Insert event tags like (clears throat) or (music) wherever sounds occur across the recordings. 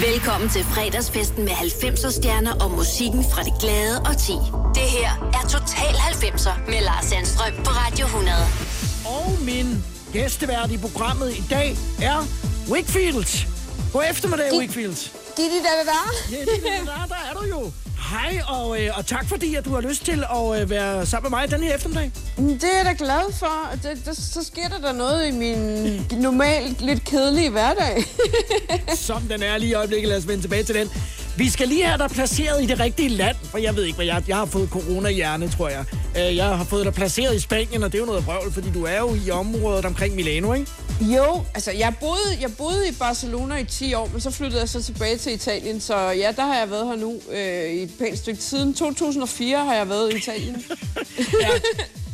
Velkommen til fredagsfesten med 90'er stjerner og musikken fra det glade og ti. Det her er Total 90'er med Lars Sandstrøm på Radio 100. Og min gæstevært i programmet i dag er Wickfield. God eftermiddag, Wickfield. Giv de der, der. Ja, det er der, der er du jo. Hej, og, øh, og tak fordi, at du har lyst til at øh, være sammen med mig den her eftermiddag. Det er jeg da glad for. Det, det, så sker der da noget i min normalt lidt kedelige hverdag. (laughs) Som den er lige i øjeblikket. Lad os vende tilbage til den. Vi skal lige have dig placeret i det rigtige land, for jeg ved ikke, hvad jeg... Jeg har fået corona-hjerne, tror jeg. Øh, Jeg har fået dig placeret i Spanien, og det er jo noget vrøvl, fordi du er jo i området omkring Milano, ikke? Jo, altså jeg boede, jeg boede i Barcelona i 10 år, men så flyttede jeg så tilbage til Italien. Så ja, der har jeg været her nu øh, i et pænt stykke siden. 2004 har jeg været i Italien. (laughs) Ja.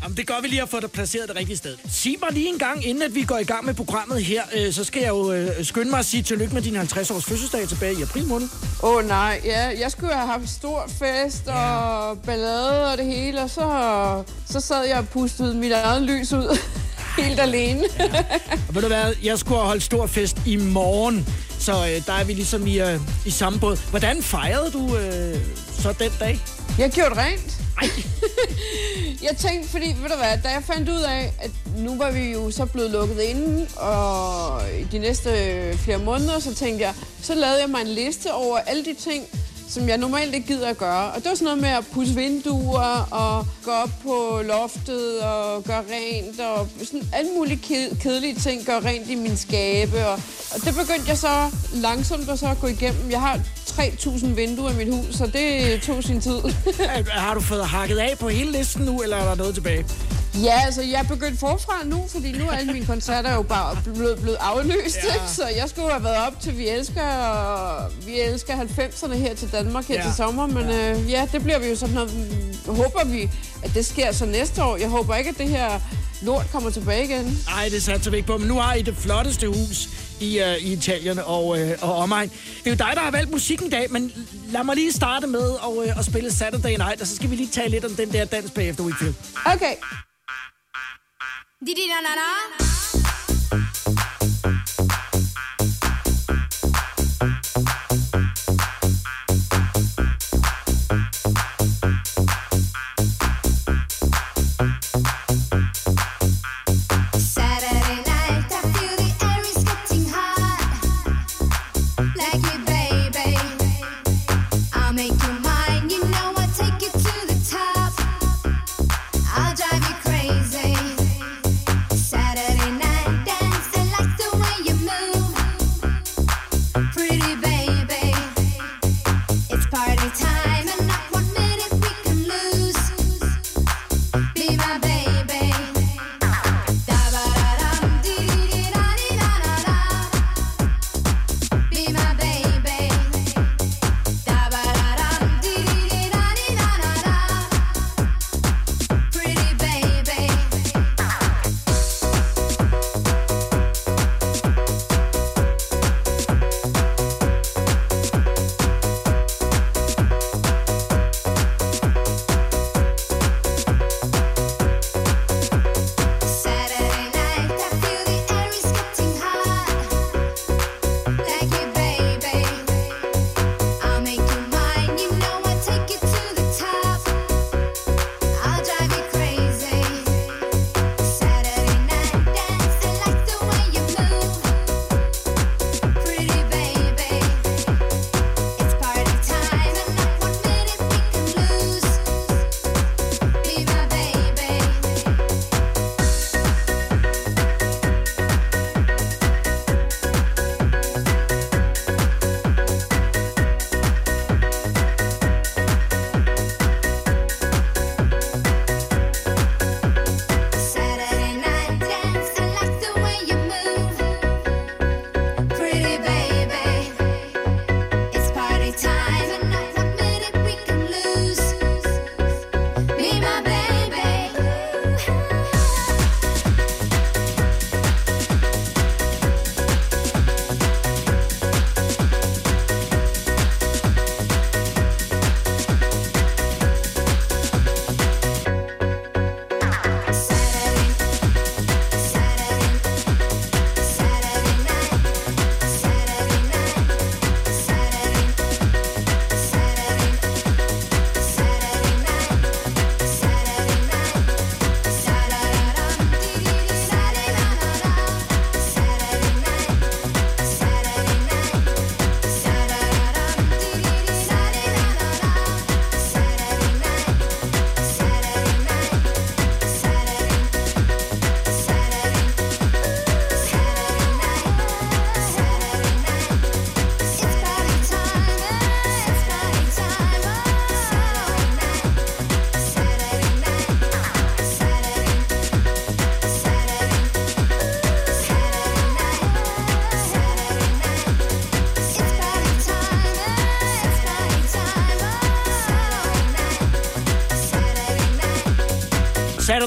Jamen, det gør vi lige at få dig placeret det rigtige sted. Sig mig lige en gang, inden at vi går i gang med programmet her, øh, så skal jeg jo øh, skynde mig at sige tillykke med din 50-års fødselsdag tilbage i april måned. Åh oh, nej, ja, jeg skulle have haft stor fest og ballade og det hele, og så, så sad jeg og pustede mit eget lys ud (laughs) helt alene. (laughs) Og ved du hvad, jeg skulle have holdt stor fest i morgen, så øh, der er vi ligesom i, øh, i samme båd. Hvordan fejrede du øh, så den dag? Jeg gjorde rent. (laughs) jeg tænkte, fordi, ved du hvad, da jeg fandt ud af, at nu var vi jo så blevet lukket inde, og i de næste flere måneder, så tænkte jeg, så lavede jeg mig en liste over alle de ting, som jeg normalt ikke gider at gøre. Og det var sådan noget med at pusse vinduer, og gå op på loftet, og gøre rent, og sådan alle mulige kedelige ting, gøre rent i min skabe. Og, og det begyndte jeg så langsomt at så gå igennem. Jeg har 3.000 vinduer i mit hus, så det tog sin tid. (laughs) Har du fået hakket af på hele listen nu, eller er der noget tilbage? Ja, altså jeg er begyndt forfra nu, fordi nu er alle mine koncerter jo bare blevet, blevet aflyst, Ja. så jeg skulle have været op til Vi Elsker, og vi elsker 90'erne her til Danmark her Ja. ja. til sommer, men ja. Øh, ja, det bliver vi jo sådan noget, mm, håber vi, at det sker så næste år. Jeg håber ikke, at det her lort kommer tilbage igen. Nej, det satser vi ikke på, men nu har I det flotteste hus i, uh, i Italien og, uh, og omegn. Det er jo dig, der har valgt musikken i dag, men lad mig lige starte med at, uh, at spille Saturday Night, og så skal vi lige tale lidt om den der dans bagefter, Wickfield. Okay. Di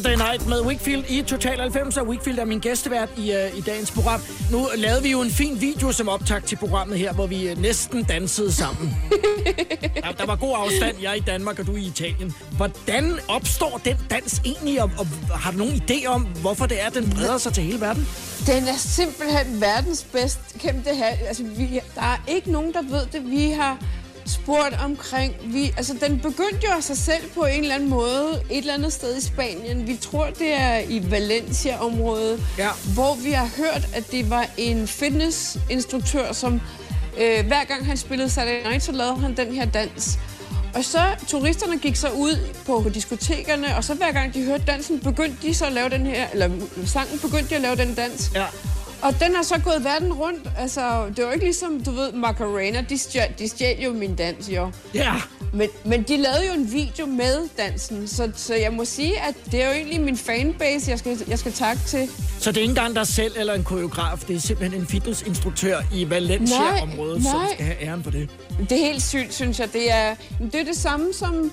Saturday Night med Wickfield i Total 90, og Wickfield er min gæstevært i, uh, i dagens program. Nu lavede vi jo en fin video som optag til programmet her, hvor vi uh, næsten dansede sammen. (laughs) ja, der var god afstand, jeg i Danmark, og du i Italien. Hvordan opstår den dans egentlig, og, og har du nogen idé om, hvorfor det er, den breder sig til hele verden? Den er simpelthen verdens bedst kendte her. Altså, vi, der er ikke nogen, der ved det. Vi har spurgt omkring... Vi, altså, den begyndte jo af sig selv på en eller anden måde et eller andet sted i Spanien. Vi tror, det er i Valencia-området, Ja. hvor vi har hørt, at det var en fitnessinstruktør, som øh, hver gang han spillede Saturday Night, så lavede han den her dans. Og så turisterne gik så ud på, diskotekerne, og så hver gang de hørte dansen, begyndte de så at lave den her, eller sangen begyndte de at lave den dans. Ja. Og den har så gået verden rundt. Altså, det var ikke ligesom, du ved, Macarena, de stjal, de stjal jo min dans, jo. Ja. Men, men de lavede jo en video med dansen, så, så jeg må sige, at det er jo egentlig min fanbase, jeg skal, jeg skal takke til. Så det er ikke engang dig selv eller en koreograf, det er simpelthen en fitnessinstruktør i Valencia-området, som skal have æren for det. Det er helt sygt, synes jeg. Det er det, er det samme som...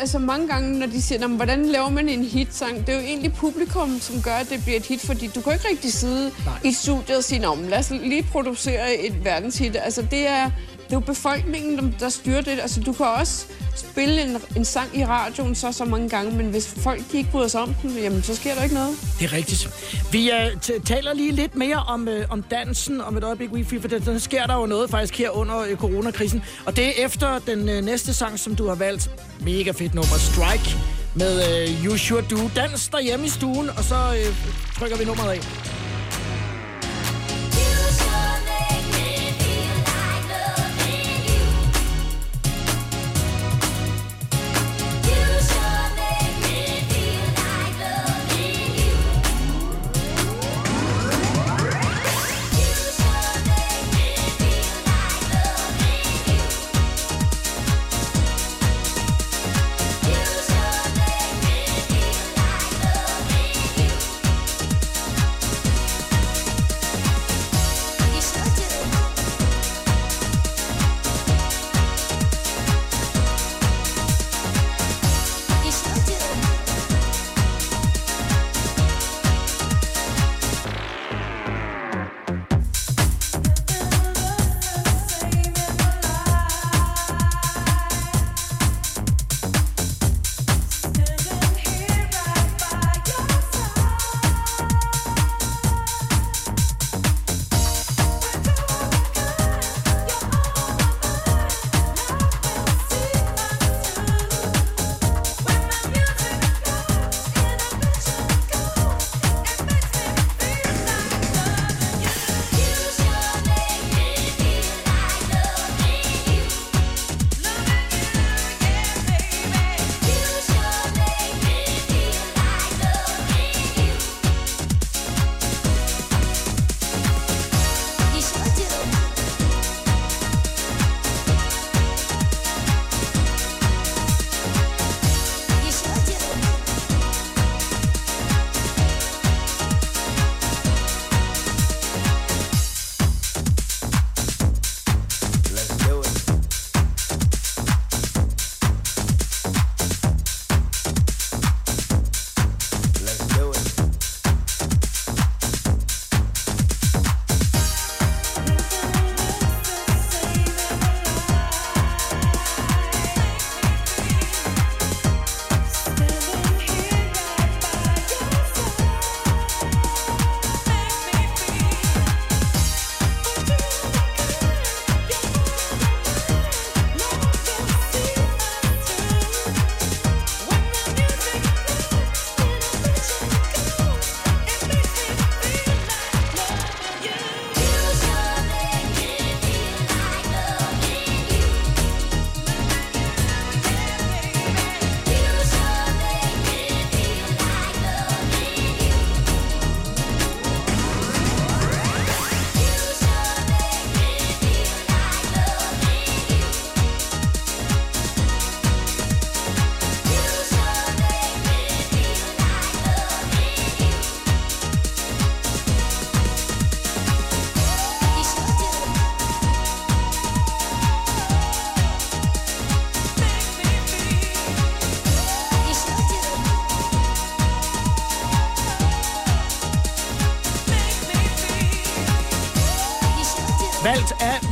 Altså mange gange, når de siger, "Nå, men hvordan laver man en hitsang? Det er jo egentlig publikum, som gør, at det bliver et hit, fordi du kan ikke rigtig sidde Nej. i studiet og sige, "Nå, men lad os lige producere et verdenshit. Altså det er, det er jo befolkningen, der- der styrer det. Altså du kan også spille en, en sang i radioen så så mange gange, men hvis folk de ikke bryder sig om den, jamen så sker der ikke noget. Det er rigtigt. Vi uh, t- taler lige lidt mere om, uh, om dansen om et øjeblik, Wifi, for der, der sker der jo noget faktisk her under uh, coronakrisen. Og det er efter den uh, næste sang, som du har valgt. Mega fedt nummer, Strike, med uh, You Sure Do. Dans derhjemme i stuen, og så uh, trykker vi nummeret af.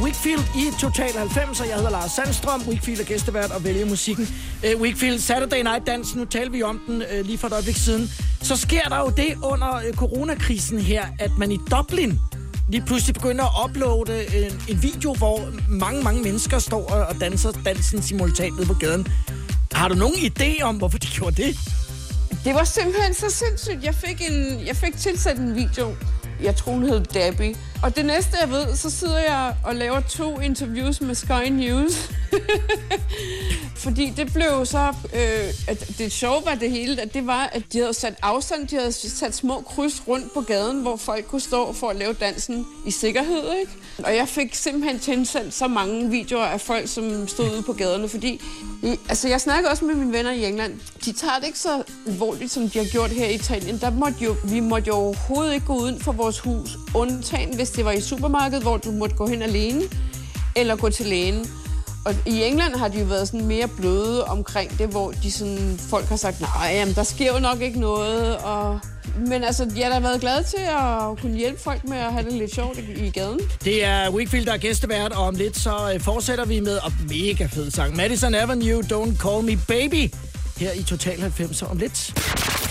Wickfield i Total 90, og jeg hedder Lars Sandstrøm. Wickfield er gæstevært og vælger musikken. Uh, Wickfield Saturday Night Dance, nu talte vi om den uh, lige for et øjeblik siden. Så sker der jo det under uh, coronakrisen her, at man i Dublin lige pludselig begynder at uploade en, en video, hvor mange, mange mennesker står og, og danser dansen simultant nede på gaden. Har du nogen idé om, hvorfor de gjorde det? Det var simpelthen så sindssygt. Jeg fik, en, jeg fik tilsat en video. Jeg tror, hun hed Debbie. Og det næste, jeg ved, så sidder jeg og laver to interviews med Sky News. (laughs) Fordi det blev så... Øh, at det sjove var det hele, at det var, at de havde sat afstand, de havde sat små kryds rundt på gaden, hvor folk kunne stå for at lave dansen i sikkerhed, ikke? Og jeg fik simpelthen tilsendt så mange videoer af folk, som stod ude på gaderne, fordi... Øh, altså, jeg snakkede også med mine venner i England. De tager det ikke så alvorligt, som de har gjort her i Italien. Der måtte jo, vi måtte jo overhovedet ikke gå uden for vores hus, undtagen hvis det var i supermarkedet, hvor du måtte gå hen alene, eller gå til lægen. Og i England har de jo været sådan mere bløde omkring det, hvor de sådan, folk har sagt, nej, jamen, der sker jo nok ikke noget. Og... Men altså, jeg har da været glad til at kunne hjælpe folk med at have det lidt sjovt i, gaden. Det er Wickfield, der er gæstevært, og om lidt så øh, fortsætter vi med og mega fed sang. Madison Avenue, Don't Call Me Baby, her i Total 90 om lidt.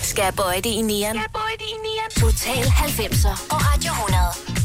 Skal jeg bøje det i nieren? Skal bøje det i nieren? Total 90'er og Radio 100.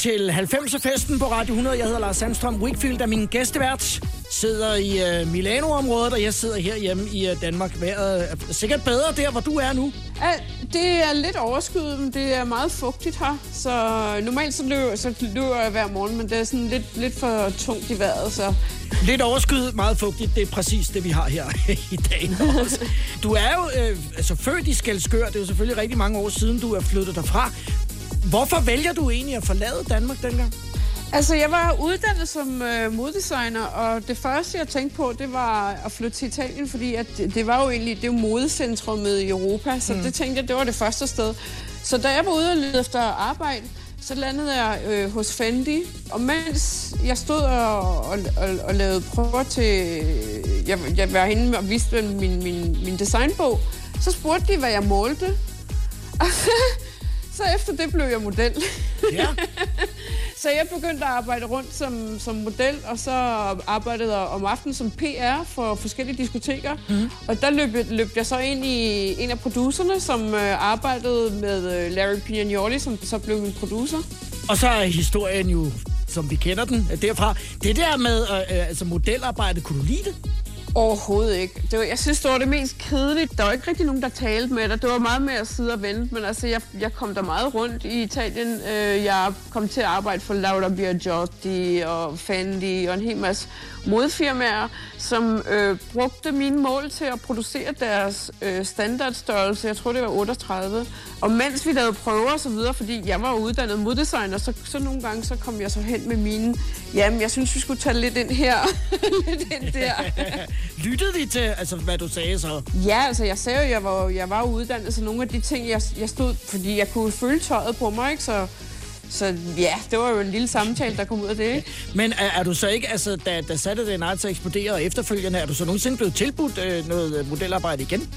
til 90'er-festen på Radio 100. Jeg hedder Lars Sandstrøm. Wickfield er min gæstevært. Sidder i uh, Milano-området, og jeg sidder herhjemme i uh, Danmark. Vejret er sikkert bedre der, hvor du er nu. Ja, det er lidt overskyet, men det er meget fugtigt her. Så normalt så løber, så løber jeg hver morgen, men det er sådan lidt, lidt for tungt i vejret, så... Lidt overskyet, meget fugtigt. Det er præcis det, vi har her (laughs) i dag også. Du er jo øh, altså, født i Skelskør. Det er jo selvfølgelig rigtig mange år siden, du er flyttet derfra. Hvorfor vælger du egentlig at forlade Danmark dengang? Altså, jeg var uddannet som øh, moddesigner, og det første, jeg tænkte på, det var at flytte til Italien, fordi at det, det var jo egentlig det jo modecentrumet i Europa, så mm. det tænkte jeg, det var det første sted. Så da jeg var ude og lede efter arbejde, så landede jeg øh, hos Fendi, og mens jeg stod og, og, og, og lavede prøver til... Jeg, jeg var henne og viste min, min, min designbog, så spurgte de, hvad jeg målte. (laughs) så efter det blev jeg model. Ja. (laughs) Så jeg begyndte at arbejde rundt som, som model, og så arbejdede jeg om aftenen som PR for forskellige diskoteker. Mm. Og der løb, jeg- løb jeg så ind i en af producerne, som øh, arbejdede med øh, Larry Piagnoli, som så blev min producer. Og så er historien jo, som vi kender den derfra. Det der med øh, øh, altså modelarbejde, kunne du lide det? Overhovedet ikke. Det var, jeg synes, det var det mest kedelige. Der var ikke rigtig nogen, der talte med dig. Det var meget med at sidde og vente, men altså, jeg, jeg kom der meget rundt i Italien. Øh, jeg kom til at arbejde for Laura Biagiotti og Fendi og en hel masse modfirmaer, som øh, brugte mine mål til at producere deres øh, standardstørrelse. Jeg tror, det var 38. Og mens vi lavede prøver og så videre, fordi jeg var uddannet moddesigner, så, så nogle gange så kom jeg så hen med mine, jamen, jeg synes, vi skulle tage lidt ind her, (laughs) lidt ind der. (laughs) Lyttede de til, altså, hvad du sagde så? Ja, altså jeg sagde jo, jeg var, jeg var uddannet, så nogle af de ting, jeg, jeg stod, fordi jeg kunne føle tøjet på mig, ikke? Så, så ja, det var jo en lille samtale, der kom ud af det, ikke? Men er, er du så ikke, altså, da, da Saturday Night så eksploderer og efterfølgende, er du så nogensinde blevet tilbudt øh, noget øh, modelarbejde igen?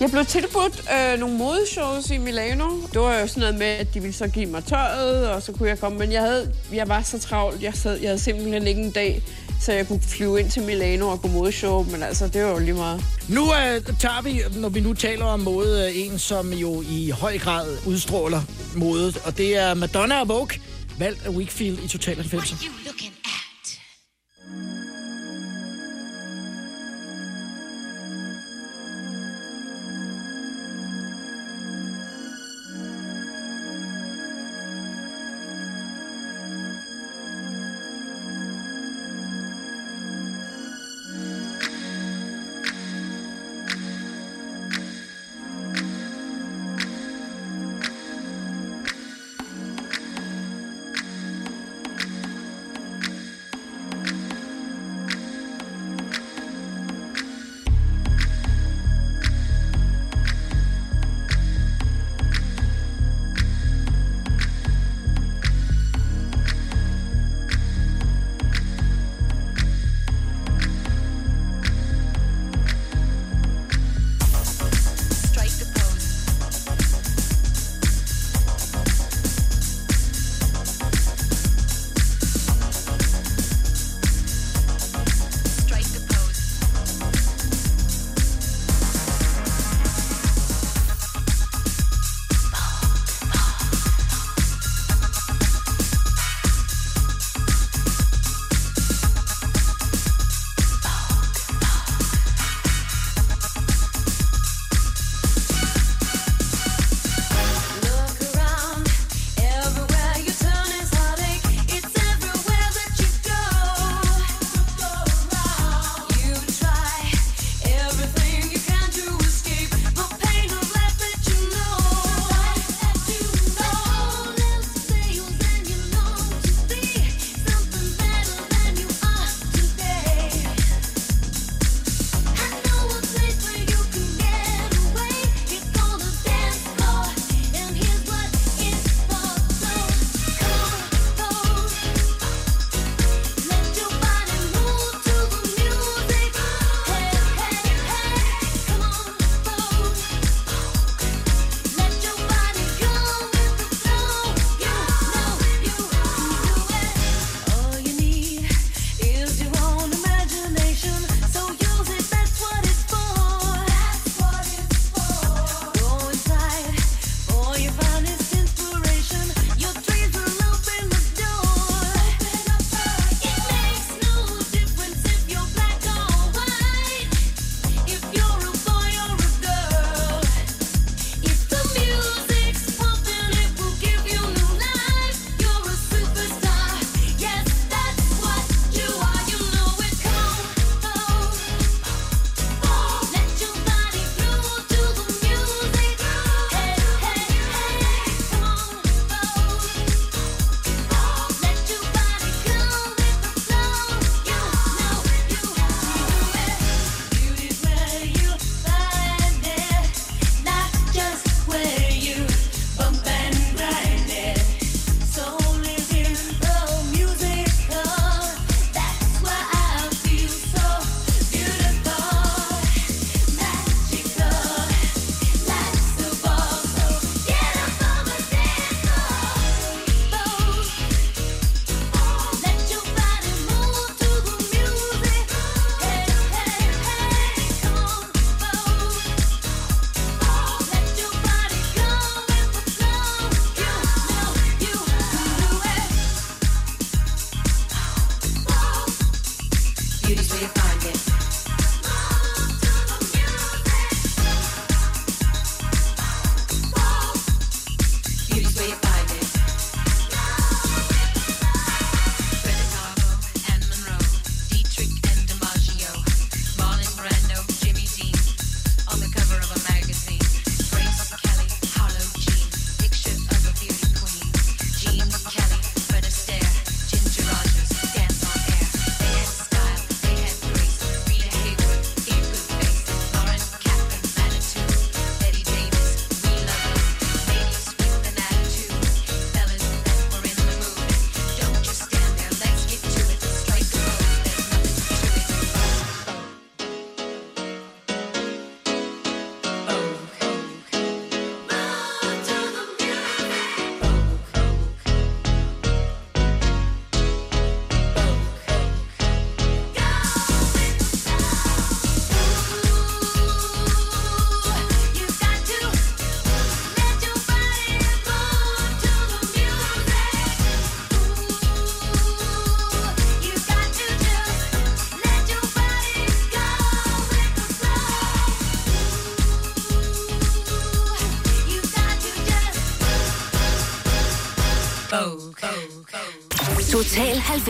Jeg blev tilbudt øh, nogle modeshows i Milano. Det var jo sådan noget med, at de ville så give mig tøjet, og så kunne jeg komme. Men jeg, havde, jeg var så travlt, jeg, sad, jeg havde simpelthen ikke en dag, så jeg kunne flyve ind til Milano og gå modeshow. Men altså, det var jo lige meget. Nu øh, tager vi, når vi nu taler om mode, øh, en som jo i høj grad udstråler mode, og det er Madonna og Vogue, valgt af Wakefield i Total 90.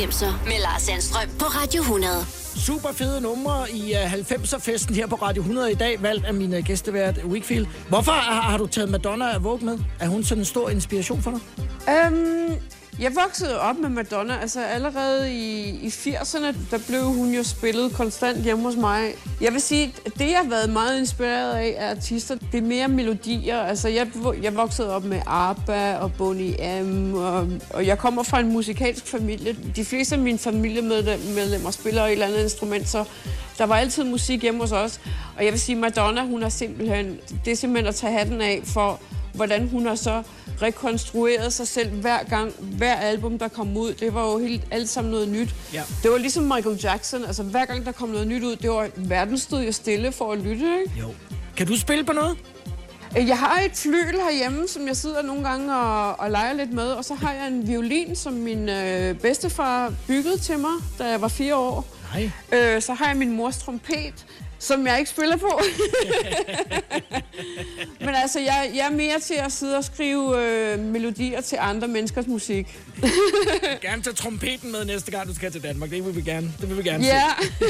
90'er med Lars Sandstrøm på Radio 100. Super fede numre i uh, 90'er-festen her på Radio 100 i dag, valgt af min uh, gæstevært Wickfield. Hvorfor har, har du taget Madonna af Vogue med? Er hun sådan en stor inspiration for dig? Øhm, jeg voksede op med Madonna. Altså allerede i, i 80'erne, der blev hun jo spillet konstant hjemme hos mig. Jeg vil sige, at det jeg har været meget inspireret af af artister, det er mere melodier. Altså jeg, jeg voksede op med ABBA og Boney M, og, og jeg kommer fra en musikalsk familie. De fleste af mine familiemedlemmer spiller et eller andet instrument, så der var altid musik hjemme hos os. Og jeg vil sige, Madonna, hun er simpelthen, det er simpelthen at tage hatten af for, hvordan hun har så rekonstrueret sig selv hver gang, hver album, der kom ud. Det var jo helt alt sammen noget nyt. Ja. Det var ligesom Michael Jackson. Altså, hver gang der kom noget nyt ud, det var, verden stod jo stille for at lytte, ikke? Jo. Kan du spille på noget? Øh, Jeg har et flyl herhjemme, som jeg sidder nogle gange og, og leger lidt med, og så har jeg en violin, som min øh, bedstefar byggede til mig, da jeg var fire år. Nej. Øh, så har jeg min mors trompet, som jeg ikke spiller på. (laughs) Men altså, jeg, jeg er mere til at sidde og skrive øh, melodier til andre menneskers musik. (laughs) Gerne tage trompeten med næste gang, du skal til Danmark. Det vil vi gerne, det vil vi gerne Ja, se.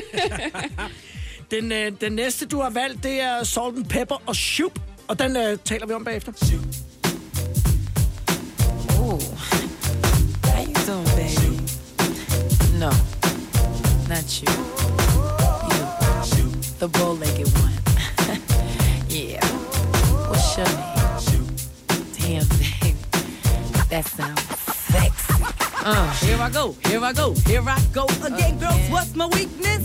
(laughs) Den, øh, den næste, du har valgt, det er Salt and Pepper og Shoop. Og den øh, taler vi om bagefter. Ooh. How you doing, baby? No, not you. The bow-legged one. (laughs) yeah. What's your name? Damn, baby. That sounds sexy. Uh, here I go, here I go, here I go again, girls. What's my weakness?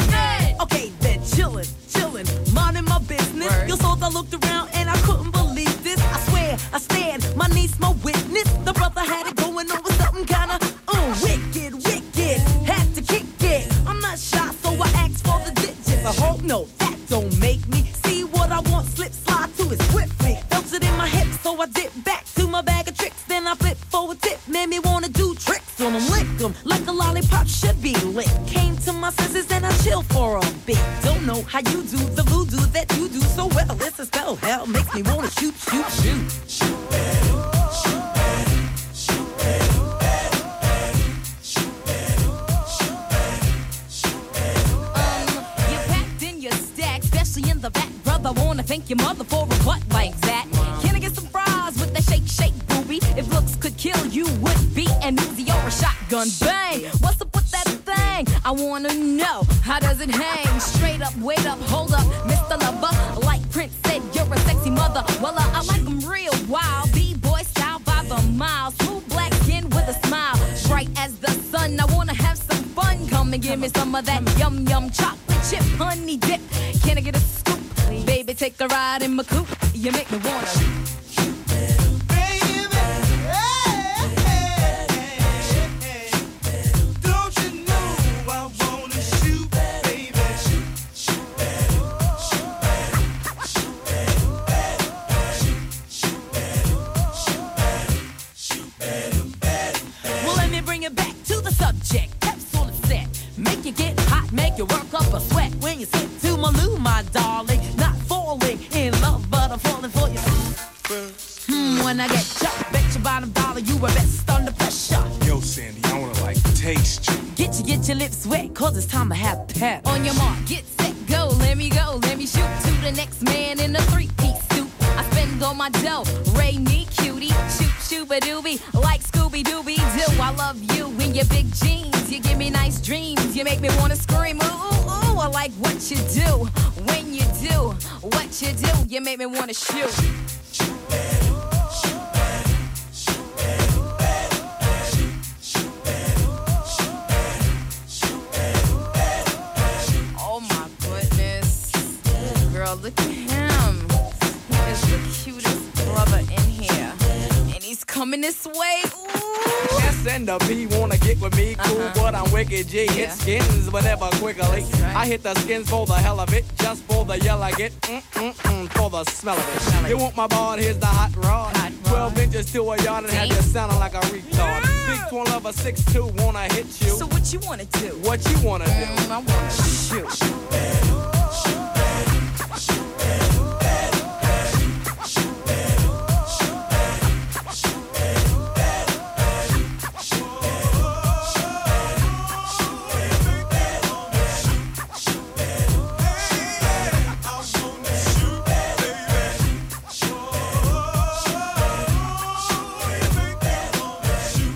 Okay, then chillin', chillin', minding my business. You saw I looked around and I couldn't believe this. I swear, I stand, my niece, my witness. The brother had it going on with something kinda no, that don't make me see what I want. Slip, slide to it swiftly. Felt it in my hips, so I dip back to my bag of tricks. Then I flip for a tip, made me wanna do tricks on them, lick them like a lollipop should be lit. Came to my senses and I chill for a bit. Don't know how you do the The P wanna get with me, cool, Uh-huh. but I'm wicked G. Yeah. Hit skins whenever quickly. Right. I hit the skins for the hell of it, just for the yell I get, mm mm mm, for the smell of it. Smell it. You want my ball? Here's the hot rod. Hot rod. Twelve inches to a yard and have you sounding like a retard. Big twin lover, six two, wanna hit you. So what you wanna do? what you wanna do? Mm, I wanna shoot.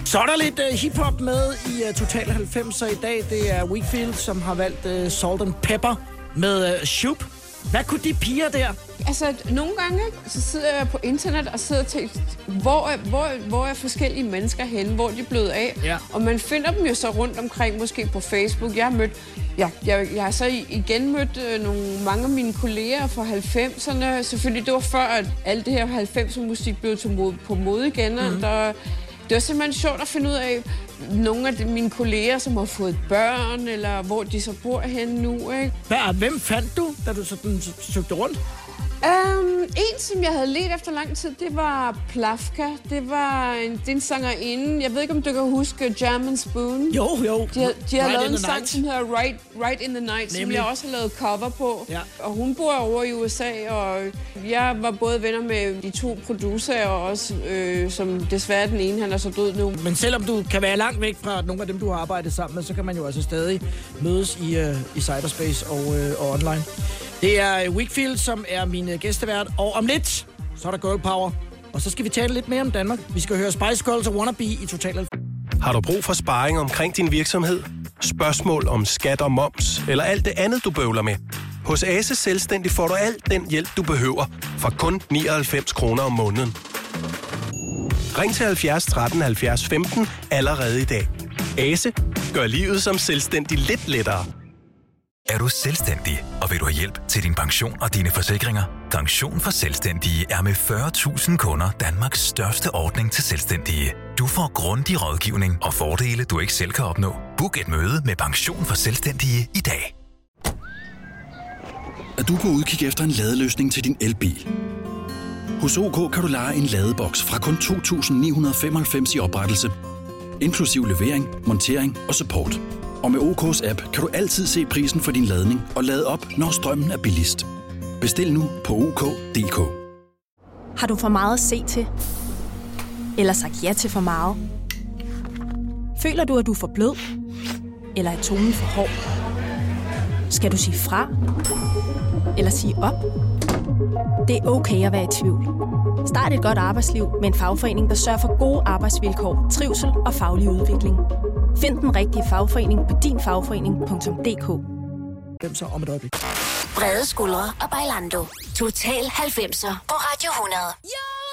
Så er der lidt uh, hiphop med i uh, Total 90'er i dag. Det er Weekfield, som har valgt uh, Salt and Pepper med uh, Shoop. Hvad kunne de piger der? Altså, nogle gange, så sidder jeg på internet og sidder og tænker, hvor er, hvor, hvor er forskellige mennesker henne? Hvor er de blevet af? Ja. Og man finder dem jo så rundt omkring, måske på Facebook. Jeg har mødt, ja, jeg, jeg har så igen mødt øh, nogle, mange af mine kolleger fra 90'erne. Selvfølgelig, det var før, at alt det her 90'er musik blev til mode, på mode igen. Mhm. Mm. Der, det var simpelthen sjovt at finde ud af, nogle af de, mine kolleger, som har fået børn, eller hvor de så bor henne nu, ikke? Hvad, hvem fandt du, da du sådan søgte rundt? Um, en, som jeg havde let efter lang tid, det var Plafka. Det var en, det er en sangerinde. Jeg ved ikke, om du kan huske German Spoon. Jo, jo. De har, de har Right lavet en sang, Night. som hedder right, right in the Night, som Nemlig. jeg også har lavet cover på. Ja. Og hun bor over i USA, og jeg var både venner med de to producerer, og også, øh, som desværre den ene, han er så død nu. Men selvom du kan være langt væk fra nogle af dem, du har arbejdet sammen med, så kan man jo altså stadig mødes i, uh, i cyberspace og, uh, og online. Det er øh, Wickfield, som er min øh, gæstevært, og om lidt, så er der Girl Power. Og så skal vi tale lidt mere om Danmark. Vi skal høre Spice Girls og Wannabe i Total 90. Har du brug for sparring omkring din virksomhed? Spørgsmål om skat og moms, eller alt det andet, du bøvler med? Hos Ase Selvstændig får du alt den hjælp, du behøver, for kun 99 kroner om måneden. Ring til 70 13 70 15 allerede i dag. Ase gør livet som selvstændig lidt lettere. Er du selvstændig, og vil du have hjælp til din pension og dine forsikringer? Pension for Selvstændige er med 40.000 kunder Danmarks største ordning til selvstændige. Du får grundig rådgivning og fordele, du ikke selv kan opnå. Book et møde med Pension for Selvstændige i dag. Er du på udkig efter en ladeløsning til din elbil? Hos OK kan du lege en ladeboks fra kun 2.995 i oprettelse, inklusiv levering, montering og support. Og med OK's app kan du altid se prisen for din ladning og lade op, når strømmen er billigst. Bestil nu på OK.dk. Har du for meget at se til? Eller sagt ja til for meget? Føler du, at du er for blød? Eller er tonen for hård? Skal du sige fra? Eller sige op? Det er okay at være i tvivl. Start et godt arbejdsliv med en fagforening, der sørger for gode arbejdsvilkår, trivsel og faglig udvikling. Find den rigtige fagforening på dinfagforening.dk. Hvem så om et øjeblik? Brede skuldre og bailando. Total 90'er på Radio 100. If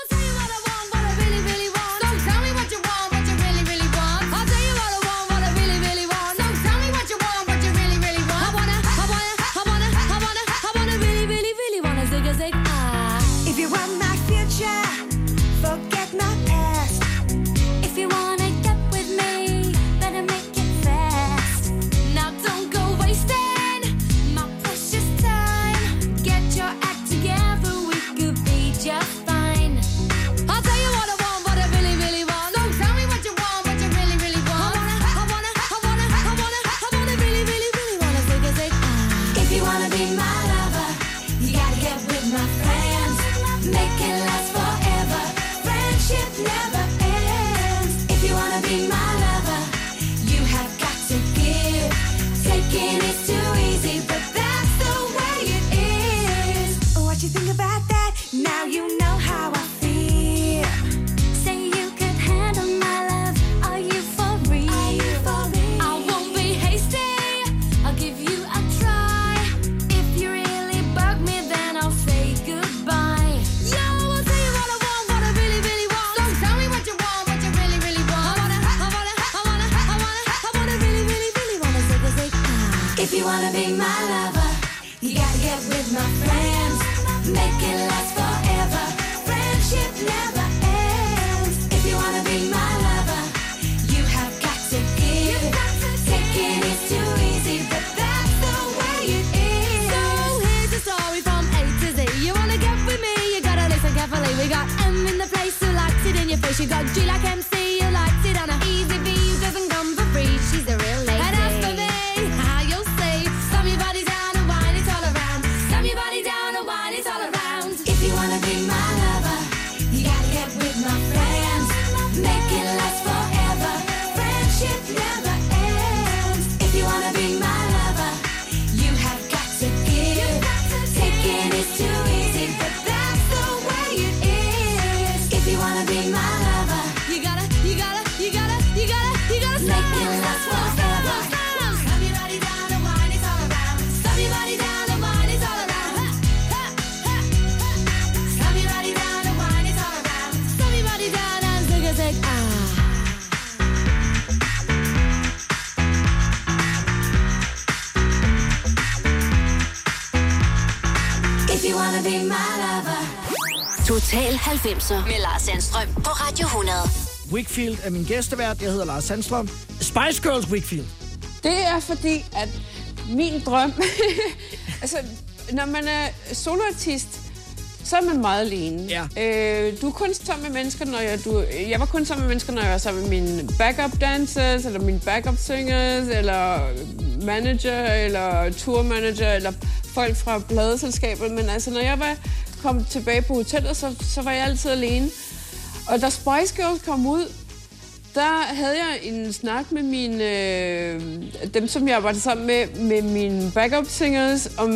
If you wanna be my lover, you gotta get with my friends. Make it last forever. Friendship never ends. If you wanna be my lover, you have got to give. Taking is too easy, but that's the way it is. So here's the story from A to Z. You wanna get with me, you gotta listen carefully. We got M in the place who likes it in your face. You got G like MC Total 90'er med Lars Sandstrøm på Radio 100. Wickfield er min gæstevært. Jeg hedder Lars Sandstrøm. Spice Girls Wickfield. Det er fordi, at min drøm... (laughs) altså, når man er soloartist, så er man meget alene. Ja. Øh, du er kun sammen med mennesker, når jeg... Du, jeg var kun sammen med mennesker, når jeg var sammen med mine backup dancers, eller mine backup singers, eller manager, eller tourmanager, eller folk fra pladeselskabet. Men altså, når jeg var kom tilbage på hotellet, så, så var jeg altid alene. Og da Spice Girls kom ud, der havde jeg en snak med mine, øh, dem, som jeg var sammen med, med mine backup singers, om,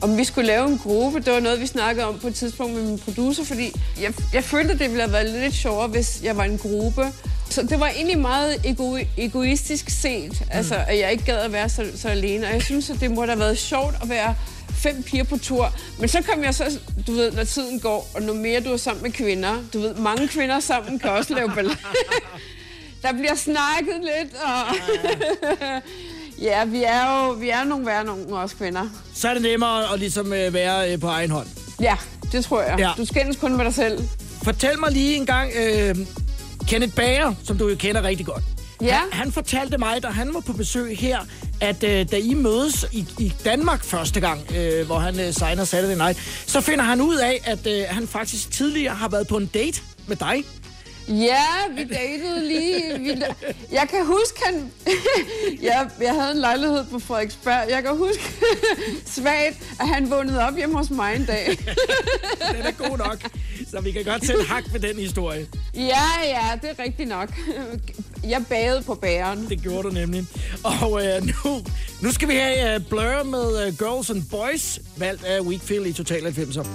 om vi skulle lave en gruppe. Det var noget, vi snakkede om på et tidspunkt med min producer, fordi jeg, jeg følte, at det ville have været lidt sjovere, hvis jeg var en gruppe. Så det var egentlig meget ego- egoistisk set, altså, at jeg ikke gad at være så, så alene. Og jeg synes, at det må da have været sjovt at være fem piger på tur. Men så kom jeg så, du ved, når tiden går, og nu mere du er sammen med kvinder, du ved, mange kvinder sammen kan også lave ballade. (laughs) Der bliver snakket lidt, og... (laughs) ja, vi er jo vi er nogle værre nogle også kvinder. Så er det nemmere at ligesom øh, være øh, på egen hånd. Ja, det tror jeg. Ja. Du skændes kun med dig selv. Fortæl mig lige en gang, øh, Kenneth Bager, som du jo kender rigtig godt. Ja. Han, han fortalte mig, da han var på besøg her, at øh, da I mødes i, i Danmark første gang, øh, hvor han øh, signer Saturday Night, så finder han ud af, at øh, han faktisk tidligere har været på en date med dig. Ja, vi datede lige. Vi, jeg kan huske, han... (laughs) jeg, jeg havde en lejlighed på Frederiksberg. Jeg kan huske (laughs) svagt, at han vågnede op hjemme hos mig en dag. (laughs) Den er god nok, så vi kan godt sætte hak ved den historie. ja, ja, det er rigtigt nok. Jeg bagede på bageren. Det gjorde du nemlig. Og øh, nu, nu skal vi have øh, Blur med øh, Girls and Boys, valgt af Weekfield i Total 90'er.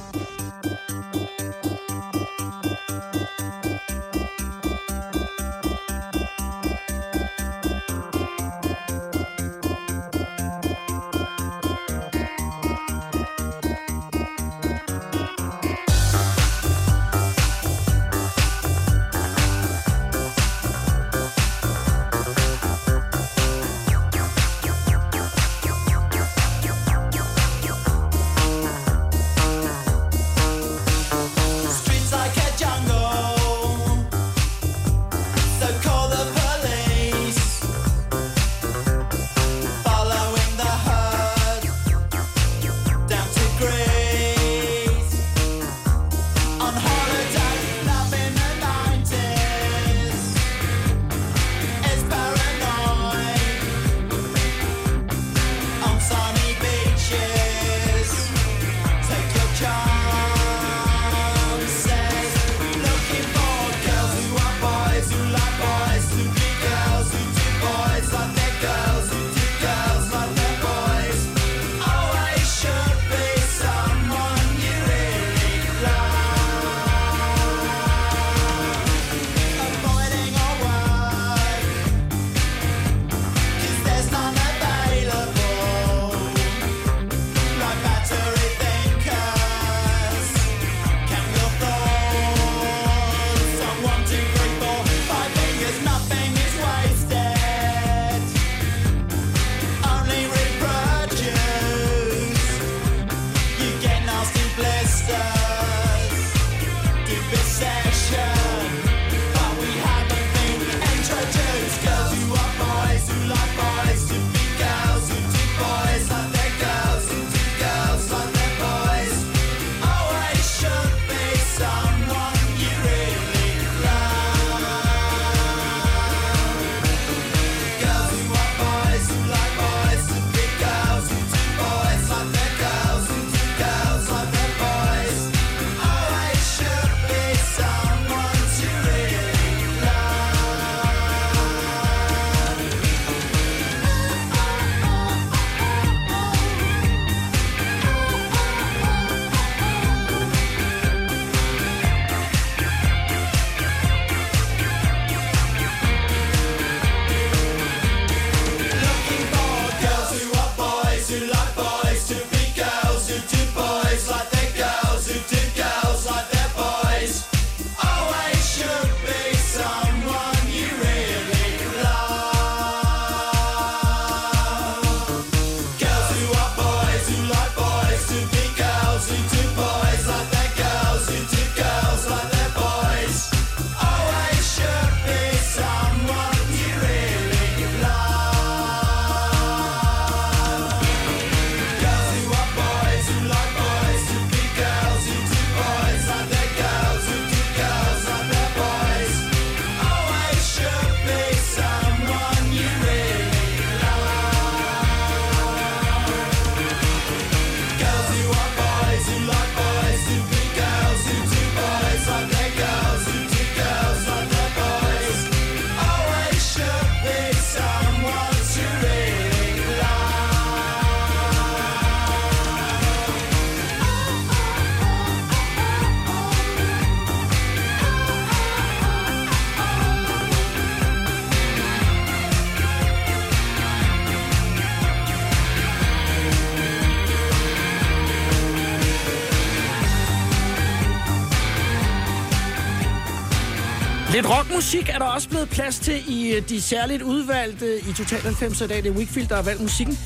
Lidt rockmusik er der også blevet plads til i øh, de særligt udvalgte i Total 90 i dag. Det er Wickfield, der har valgt musikken.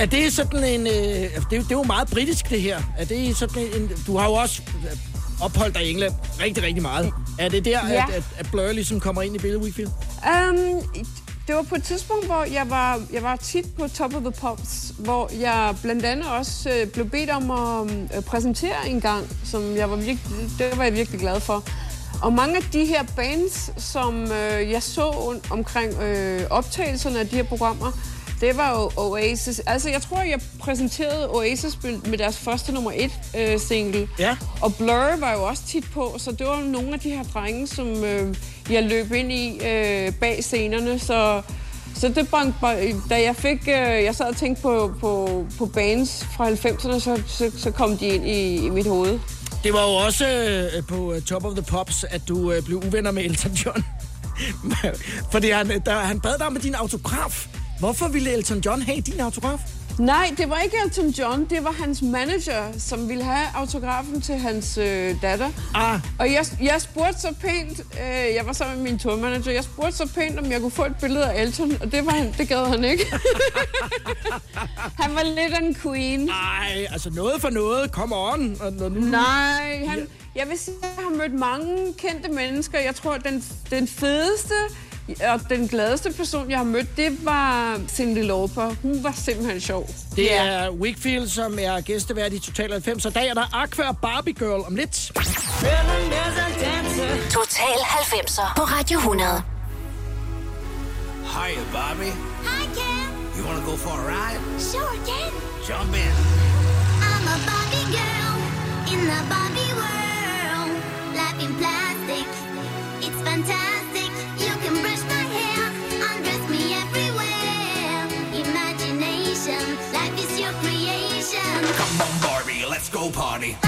Er det sådan en... Øh, det, er, det er jo meget britisk, det her. Er det sådan en... Du har jo også øh, opholdt dig i England rigtig, rigtig meget. Er det der, Ja. ja. at, at, at Blur ligesom kommer ind i billedet, Wickfield? Um, det var på et tidspunkt, hvor jeg var, jeg var tit på Top of the Pops, hvor jeg blandt andet også øh, blev bedt om at øh, præsentere en gang, som jeg var virkelig, det var jeg virkelig glad for. Og mange af de her bands, som øh, jeg så omkring øh, optagelserne af de her programmer, det var jo Oasis. Altså, jeg tror, jeg præsenterede Oasis med deres første nummer et øh, single. Ja. Og Blur var jo også tit på, så det var nogle af de her drenge, som øh, jeg løb ind i øh, bag scenerne. Så, så det brang, da jeg fik, øh, jeg sad og tænkte på, på, på bands fra 90'erne, så, så, så kom de ind i, i mit hoved. Det var jo også øh, på øh, Top of the Pops, at du øh, blev uvenner med Elton John. (laughs) Fordi han, øh, der, han bad dig med din autograf. Hvorfor ville Elton John have din autograf? Nej, det var ikke Elton John, det var hans manager, som ville have autografen til hans øh, datter. Ah. Og jeg, jeg spurgte så pænt, øh, jeg var sammen med min tourmanager, jeg spurgte så pænt, om jeg kunne få et billede af Elton, og det, var han, det gad han ikke. (laughs) han var lidt en queen. Nej, altså noget for noget. Come on. Nu... Nej, han, jeg vil sige, at jeg har mødt mange kendte mennesker. Jeg tror, den, den fedeste og den gladeste person, jeg har mødt, det var Cindy Lauper. Hun var simpelthen sjov. Det er Wickfield, som er gæstevært i Total 90, og dag er der Aqua og Barbie Girl om lidt. Total 90'er på Radio 100. Hiya, Bobby. Hi, Ken. You want to go for a ride? Sure, Ken. Jump in. I'm a Barbie girl in the Barbie world. Life in plastic, it's fantastic. Party.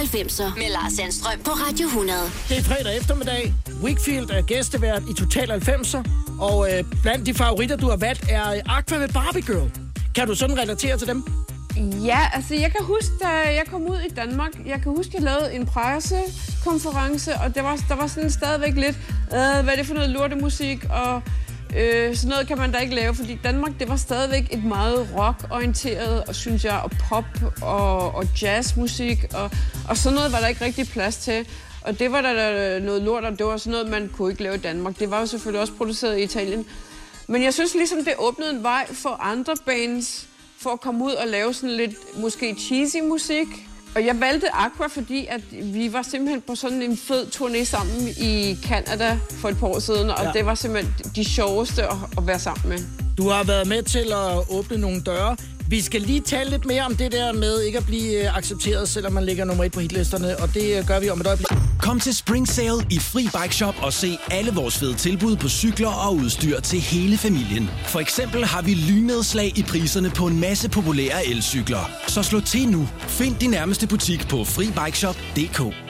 90'er med Lars Sandstrøm på Radio 100. Det er fredag eftermiddag. Wickfield er gæstevært i Total 90'er. Og øh, blandt de favoritter, du har valgt, er Aqua med Barbie Girl. Kan du sådan relatere til dem? Ja, altså jeg kan huske, da jeg kom ud i Danmark, jeg kan huske, jeg lavede en pressekonference, og der var, der var sådan stadigvæk lidt, øh, hvad er det for noget lortemusik, og øh, sådan noget kan man da ikke lave, fordi Danmark, det var stadigvæk et meget rock-orienteret, og synes jeg, og pop og, og jazzmusik, og, og sådan noget var der ikke rigtig plads til. Og det var der noget lort, og det var sådan noget, man kunne ikke lave i Danmark. Det var jo selvfølgelig også produceret i Italien. Men jeg synes ligesom, det åbnede en vej for andre bands, for at komme ud og lave sådan lidt måske cheesy musik. Og jeg valgte Aqua, fordi at vi var simpelthen på sådan en fed turné sammen i Canada for et par år siden, og Ja. det var simpelthen de sjoveste at, at være sammen med. Du har været med til at åbne nogle døre. Vi skal lige tale lidt mere om det der med ikke at blive øh, accepteret, selvom man ligger nummer et på hitlisterne, og det øh, gør vi om et øjeblik. Kom til Spring Sale i Fri Bike Shop og se alle vores fede tilbud på cykler og udstyr til hele familien. For eksempel har vi lynedslag i priserne på en masse populære elcykler. Så slå til nu. Find din nærmeste butik på FriBikeShop.dk.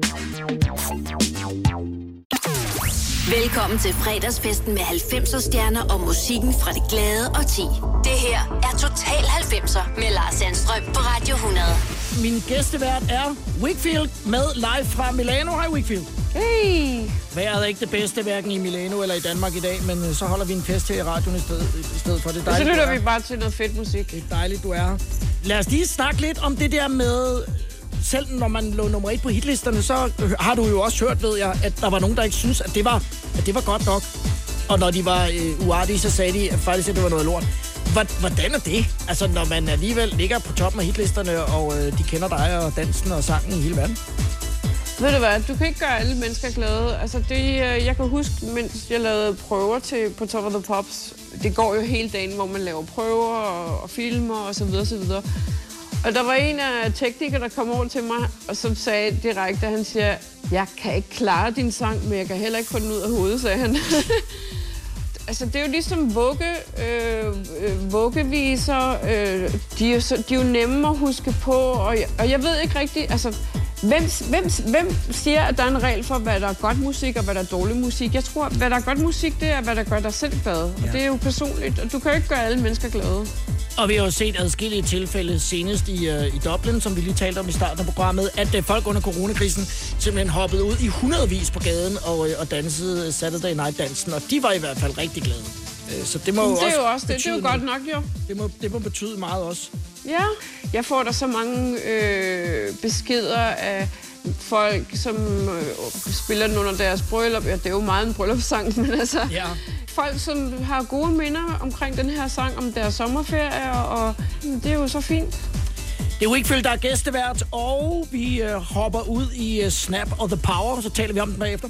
Velkommen til fredagsfesten med 90'er stjerner og musikken fra det glade og ti. Det her er Total 90'er med Lars Sandstrøm på Radio 100. Min gæstevært er Wickfield med live fra Milano. Hej Wickfield. Hey! Vejret er ikke det bedste, hverken i Milano eller i Danmark i dag, men øh, så holder vi en fest her i radioen i stedet, i stedet for. Det så dejligt, du lytter er vi bare til noget fedt musik. Det er dejligt, du er. Lad os lige snakke lidt om det der med, selv når man lå nummer et på hitlisterne, så har du jo også hørt, ved jeg, at der var nogen, der ikke synes, at det var, at det var godt nok. Og når de var øh, uartige, så sagde de at faktisk, at det var noget lort. Hvordan er det? Altså, når man alligevel ligger på toppen af hitlisterne, og øh, de kender dig og dansen og sangen i hele verden. Ved du hvad, du kan ikke gøre alle mennesker glade. Altså det, øh, jeg kan huske, mens jeg lavede prøver til på Top of the Pops, det går jo hele dagen, hvor man laver prøver og, og filmer og så videre, så videre. Og der var en af teknikere, der kom over til mig, og som sagde direkte, han siger, jeg kan ikke klare din sang, men jeg kan heller ikke få den ud af hovedet, sagde han. (laughs) altså, det er jo ligesom vugge, øh, øh, vuggeviser. Øh, de, er jo så, de er jo nemme at huske på, og jeg, og jeg ved ikke rigtigt, altså, hvem, hvem, hvem siger, at der er en regel for, hvad der er godt musik, og hvad der er dårlig musik? Jeg tror, hvad der er godt musik, det er, hvad der gør dig selv glad. Og det er jo personligt, og du kan jo ikke gøre alle mennesker glade. Og vi har jo set adskillige tilfælde senest i, uh, i Dublin, som vi lige talte om i starten af programmet, at uh, folk under coronakrisen simpelthen hoppede ud i hundredvis på gaden og, uh, og dansede Saturday Night-dansen, og de var i hvert fald rigtig glade. Uh, så det må jo det er også jo også det, det er jo godt nok, jo. Det må, det må betyde meget også. Ja, jeg får der så mange øh, beskeder af folk, som øh, spiller den under deres bryllup. Ja, det er jo meget en bryllupssang, (laughs) men altså... Ja. Folk, som har gode minder omkring den her sang om deres sommerferie, og det er jo så fint. Det er Wickfield, der er gæstevært, og vi uh, hopper ud i uh, Snap og The Power, så taler vi om den bagefter.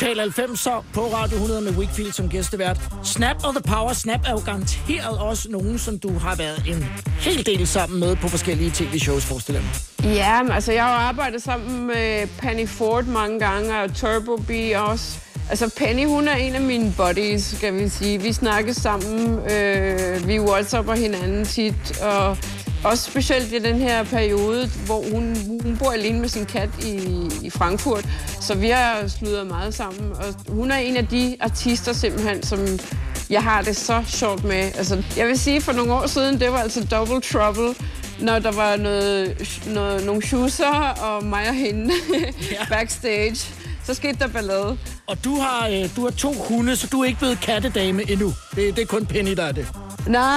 Total 90'er på Radio 100 med Wickfield som gæstevært. Snap og The Power. Snap er jo garanteret også nogen, som du har været en hel del sammen med på forskellige tv-shows, forestiller mig. Ja, men altså jeg har jo arbejdet sammen med Penny Ford mange gange, og Turbo B også. Altså Penny, hun er en af mine buddies, skal vi sige. Vi snakker sammen, øh, vi whatsapper hinanden tit, og også specielt i den her periode, hvor hun, hun bor alene med sin kat i, i Frankfurt. Så vi har sludret meget sammen, og hun er en af de artister simpelthen, som jeg har det så sjovt med. Altså, jeg vil sige, for nogle år siden, det var altså double trouble, når der var noget, noget, nogle schusser og mig og hende (laughs) backstage. Så skete der ballade. Og du har, øh, du har to hunde, så du er ikke blevet kattedame endnu. Det, det er kun Penny, der er det. Nej,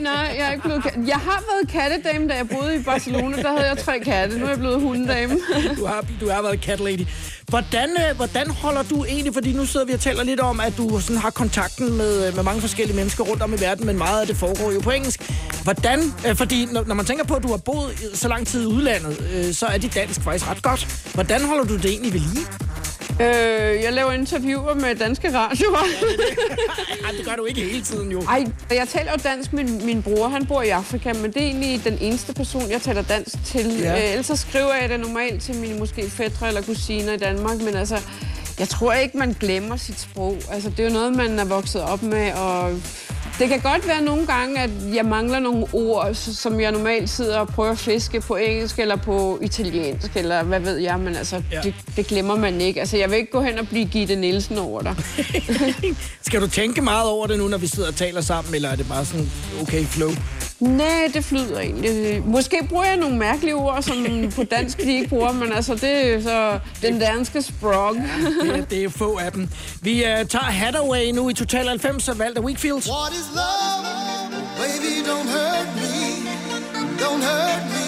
nej, jeg er ikke blevet kat- Jeg har været kattedame, da jeg boede i Barcelona. Der havde jeg tre katte. Nu er jeg blevet hundedame. (laughs) Du har, du har været cat lady. Hvordan, øh, hvordan holder du egentlig, fordi nu sidder vi og taler lidt om, at du sådan har kontakten med, øh, med mange forskellige mennesker rundt om i verden, men meget af det foregår jo på engelsk. Hvordan, øh, fordi når, når man tænker på, at du har boet så lang tid i udlandet, så er dit dansk faktisk ret godt. Hvordan holder du det egentlig ved lige? Øh, jeg laver interviewer med danske radioer. (laughs) Ej, det gør du ikke hele tiden jo. Ej, jeg taler jo dansk med min, min bror. Han bor i Afrika, men det er egentlig den eneste person, jeg taler dansk til. Ja. Ja. Øh, ellers så skriver jeg det normalt til mine måske fædre eller kusiner i Danmark, men altså, jeg tror ikke, man glemmer sit sprog. Altså, det er jo noget, man er vokset op med, og det kan godt være nogle gange, at jeg mangler nogle ord, som jeg normalt sidder og prøver at fiske på engelsk eller på italiensk, eller hvad ved jeg, men altså, ja. det, det glemmer man ikke. Altså, jeg vil ikke gå hen og blive Gitte Nielsen over dig. (laughs) Skal du tænke meget over det nu, når vi sidder og taler sammen, eller er det bare sådan okay flow? Nej, det flyder egentlig. Måske bruger jeg nogle mærkelige ord, som på dansk de ikke bruger, men altså, det er så den danske sprog. Det, er- det er få af dem. Vi uh, tager Hathaway nu i Total 90, så valgt af Wakefield. What is love? Baby, don't hurt me. Don't hurt me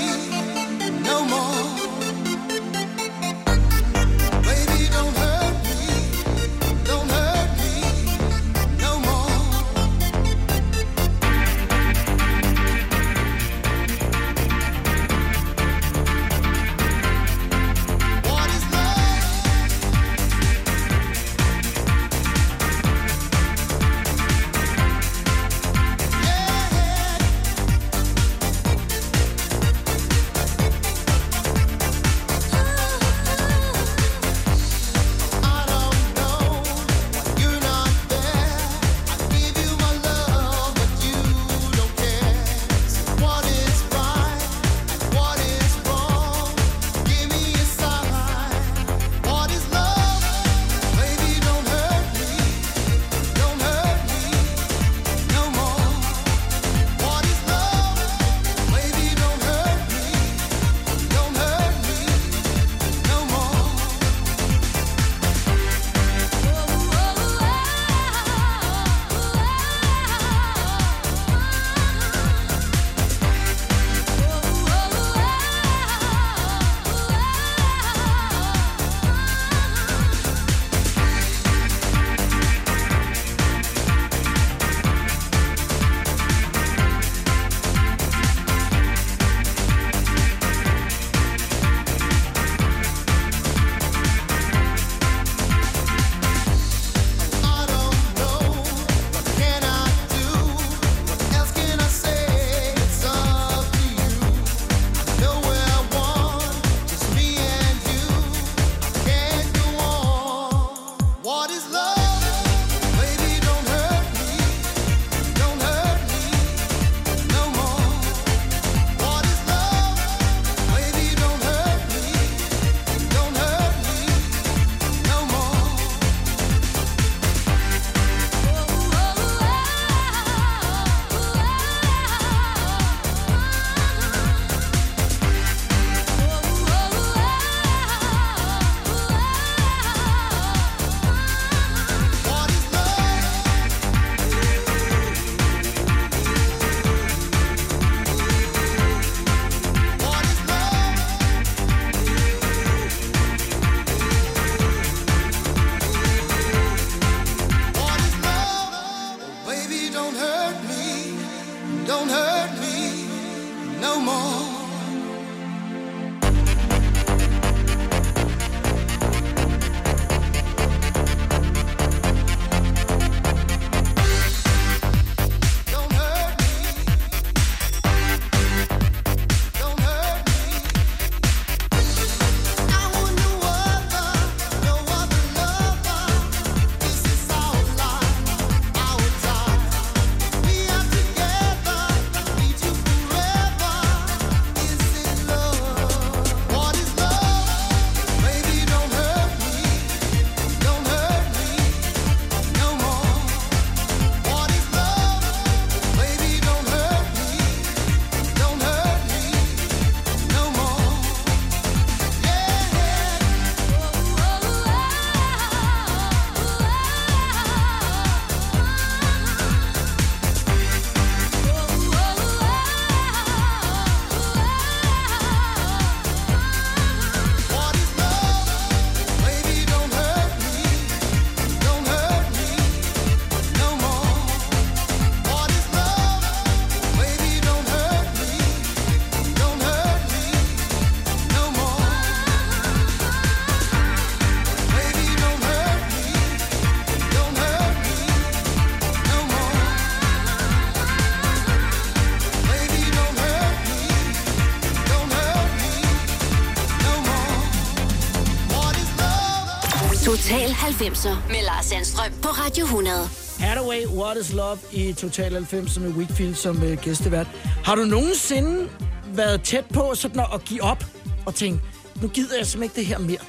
90'er med Lars Sandstrøm på Radio 100. Hathaway, What is Love i Total 90 med Whitfield som øh, gæstevært. Har du nogensinde været tæt på sådan at, at give op og tænke, nu gider jeg simpelthen ikke det her mere?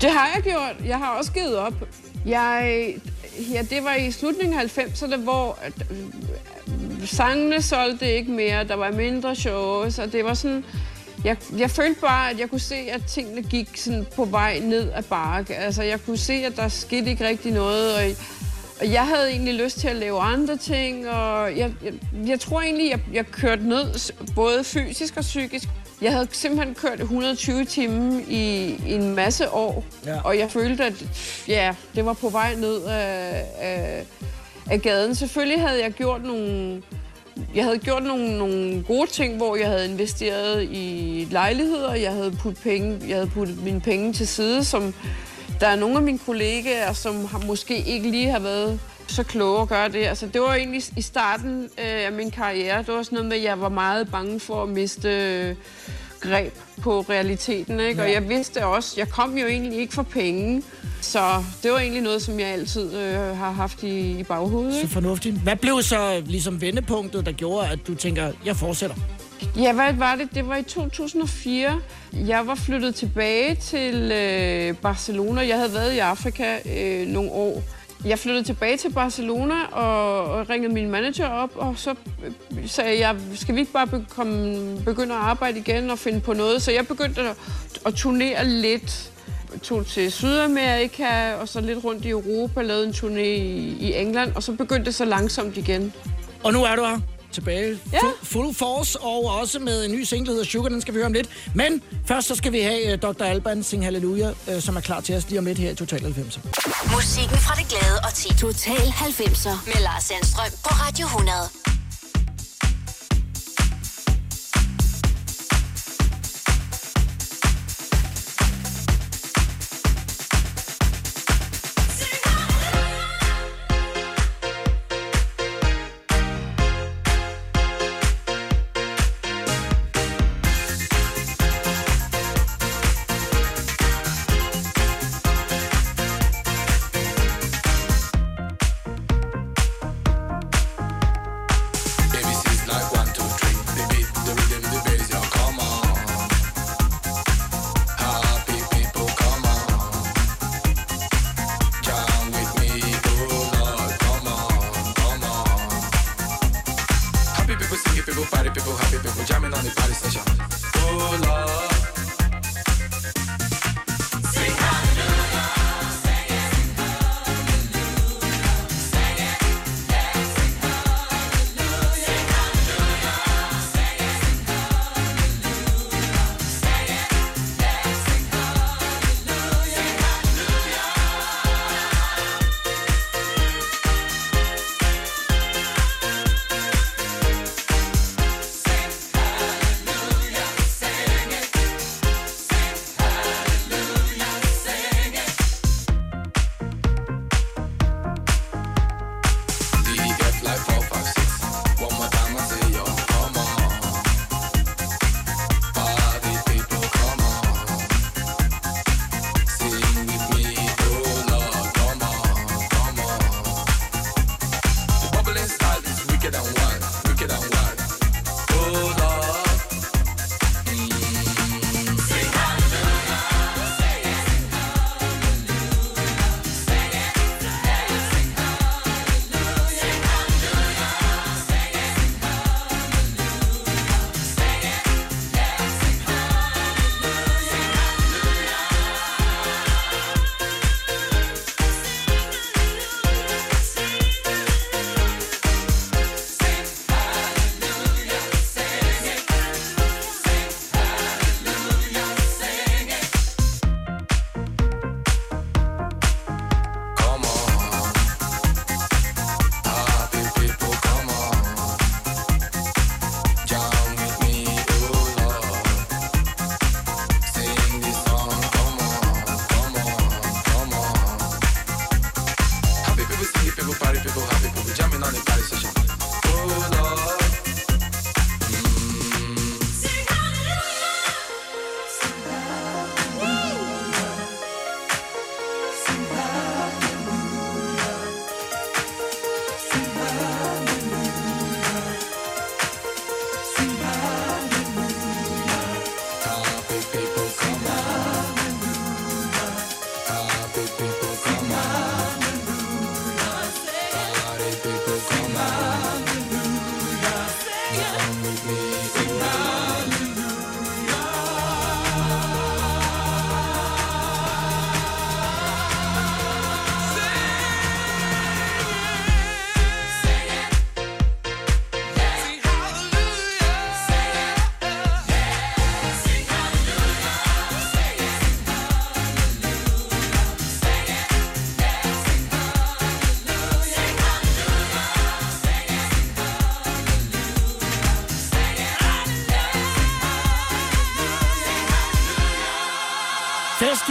Det har jeg gjort. Jeg har også givet op. Jeg, ja, det var i slutningen af 90'erne, hvor at, øh, sangene solgte ikke mere. Der var mindre shows, og det var sådan... Jeg, jeg følte bare, at jeg kunne se, at tingene gik sådan på vej ned ad bakke. Altså, jeg kunne se, at der skete ikke rigtig noget, og, og jeg havde egentlig lyst til at lave andre ting, og jeg, jeg, jeg tror egentlig, jeg, jeg kørte ned, både fysisk og psykisk. Jeg havde simpelthen kørt 120 timer i, i en masse år, Ja. og jeg følte, at ja, det var på vej ned af, af, af gaden. Selvfølgelig havde jeg gjort nogle... Jeg havde gjort nogle, nogle gode ting, hvor jeg havde investeret i lejligheder. Jeg havde puttet, penge, jeg havde puttet mine penge til side, som der er nogle af mine kollegaer, som har måske ikke lige har været så kloge at gøre det. Altså, det var egentlig i starten øh, af min karriere. Det var sådan noget med, at jeg var meget bange for at miste øh, greb på realiteten. Ikke? Og Ja. jeg vidste også, jeg kom jo egentlig ikke for penge. Så det var egentlig noget, som jeg altid øh, har haft i, i baghovedet. Så Ikke? fornuftigt. Hvad blev så ligesom vendepunktet, der gjorde, at du tænker, jeg fortsætter? Ja, hvad var det? Det var i 2004. Jeg var flyttet tilbage til øh, Barcelona. Jeg havde været i Afrika øh, nogle år. Jeg flyttede tilbage til Barcelona og, og ringede min manager op, og så øh, sagde jeg, skal vi ikke bare komme, begynde at arbejde igen og finde på noget? Så jeg begyndte at, at turnere lidt. Tog til Sydamerika, og så lidt rundt i Europa, lavede en turné i, i England, og så begyndte det så langsomt igen. Og nu er du her tilbage. Ja. Full, force, og også med en ny single, der hedder Sugar, den skal vi høre om lidt. Men først så skal vi have uh, Dr. Alban Sing Halleluja, uh, som er klar til os lige om lidt her i Total 90. Musikken fra det glade og ti. Total 90'er med Lars Sandstrøm på Radio 100.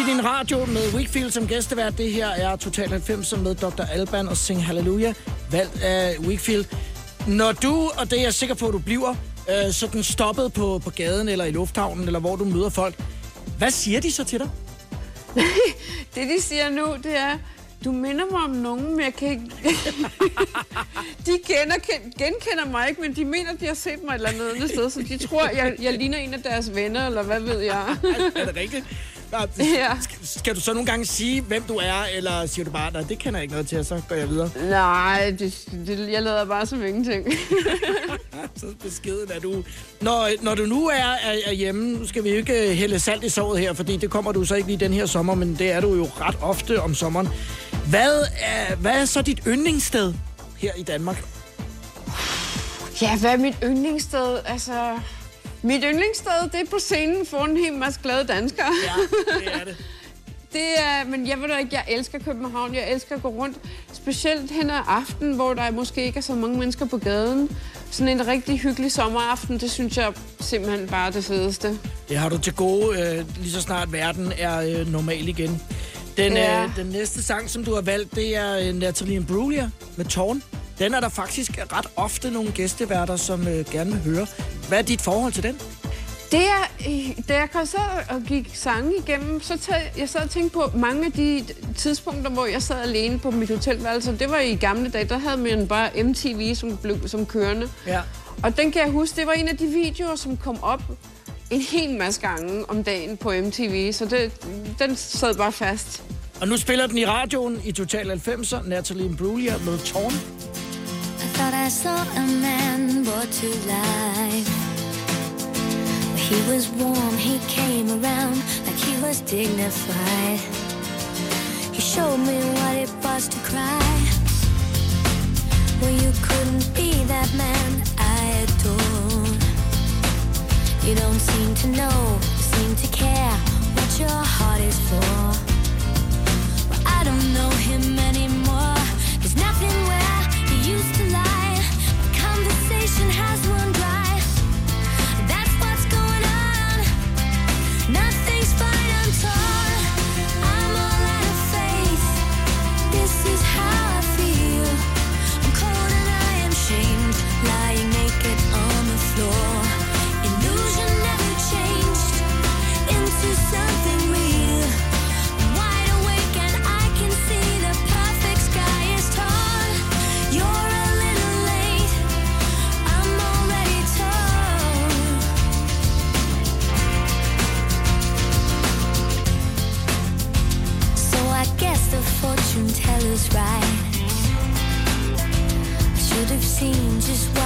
din radio med Wakefield som gæstevært. Det her er Total 90 med Dr. Alban og Sing Hallelujah, valgt af Wakefield. Når du, og det er jeg sikker på, at du bliver, øh, sådan stoppet på, på gaden eller i lufthavnen, eller hvor du møder folk, hvad siger de så til dig? (laughs) Det, de siger nu, det er, du minder mig om nogen, men jeg kan ikke... (laughs) de kender, ken- genkender mig ikke, men de mener, de har set mig et eller andet andet sted, så de tror, jeg, jeg ligner en af deres venner, eller hvad ved jeg. er det rigtigt? (laughs) Ja. skal, skal du så nogle gange sige, hvem du er, eller siger du bare, nej, det kender jeg ikke noget til, og så går jeg videre? Nej, det, det, jeg lader bare som ingenting. (laughs) så beskeden er du. Når, når du nu er, er, er hjemme, nu skal vi jo ikke øh, hælde salt i såret her, fordi det kommer du så ikke lige den her sommer, men det er du jo ret ofte om sommeren. Hvad er, hvad er så dit yndlingssted her i Danmark? Ja, hvad er mit yndlingssted? Altså, mit yndlingssted, det er på scenen foran en hel masse glade danskere. Ja, det er det. (laughs) Det er, men jeg ved da ikke, jeg elsker København. Jeg elsker at gå rundt, specielt hen ad aften, hvor der måske ikke er så mange mennesker på gaden. Sådan en rigtig hyggelig sommeraften, det synes jeg simpelthen bare er det fedeste. Det har du til gode, øh, lige så snart verden er øh, normal igen. Den, Ja. øh, den næste sang, som du har valgt, det er øh, Natalie Imbruglia med Torn. Den er der faktisk ret ofte nogle gæsteværter, som øh, gerne vil høre. Hvad er dit forhold til den? Det er, da jeg kom så og gik sange igennem, så tag, jeg sad og tænkte på mange af de tidspunkter, hvor jeg sad alene på mit hotelværelse. Det var i gamle dage, der havde man bare MTV som, blev, som kørende. Ja. Og den kan jeg huske, det var en af de videoer, som kom op en hel masse gange om dagen på MTV, så det, den sad bare fast. Og nu spiller den i radioen i Total 90'er, Natalie Imbruglia med Torn. Thought I saw a man brought to life. He was warm, he came around like he was dignified. He showed me what it was to cry. Well, you couldn't be that man I adore. You don't seem to know, seem to care what your heart is for. Well, I don't know him anymore. Attention has teller's right. I should have seen just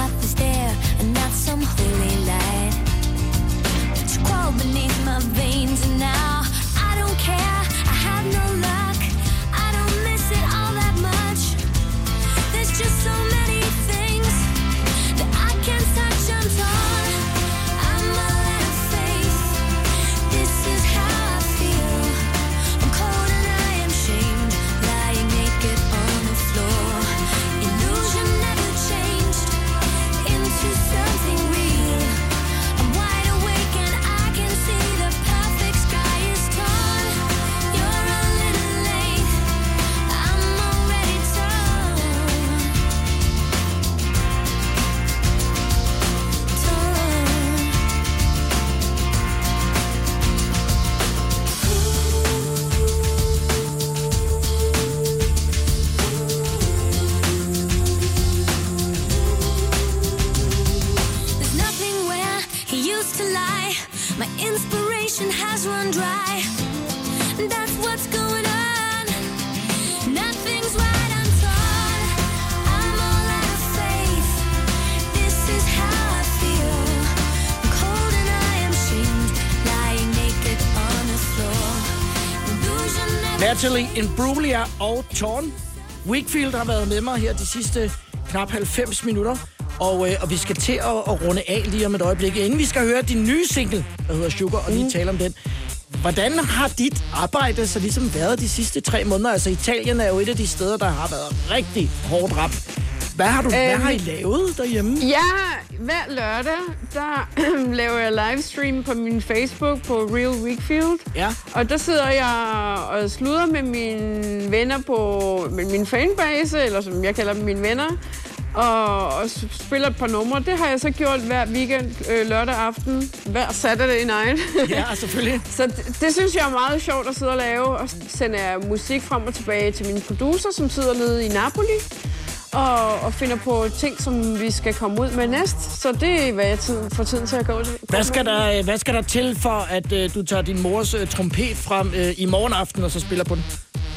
Natalie Imbruglia og Torn. Wakefield har været med mig her de sidste knap 90 minutter. Og, øh, og vi skal til at, at runde af lige om et øjeblik. Inden vi skal høre din nye single, der hedder Sugar, og lige tale om den. Hvordan har dit arbejde så ligesom været de sidste tre måneder? Altså Italien er jo et af de steder, der har været rigtig hårdt ramt. Hvad har, du, hvad Øhm, har I lavet derhjemme? Ja, hver lørdag, der (clears throat) laver jeg livestream på min Facebook på Real Weekfield. Ja. Og der sidder jeg og sluder med mine venner på med min fanbase, eller som jeg kalder dem mine venner, og, og spiller et par numre. Det har jeg så gjort hver weekend, øh, lørdag aften, hver Saturday night. (laughs) Ja, selvfølgelig. så det, det synes jeg er meget sjovt at sidde og lave, og sender musik frem og tilbage til min producer, som sidder nede i Napoli og, og finder på ting, som vi skal komme ud med næst. Så det er, hvad jeg tid, får tiden til at gå til. Hvad skal, der, hvad skal der til for, at øh, du tager din mors øh, trompet frem øh, i morgen aften, og så spiller på den?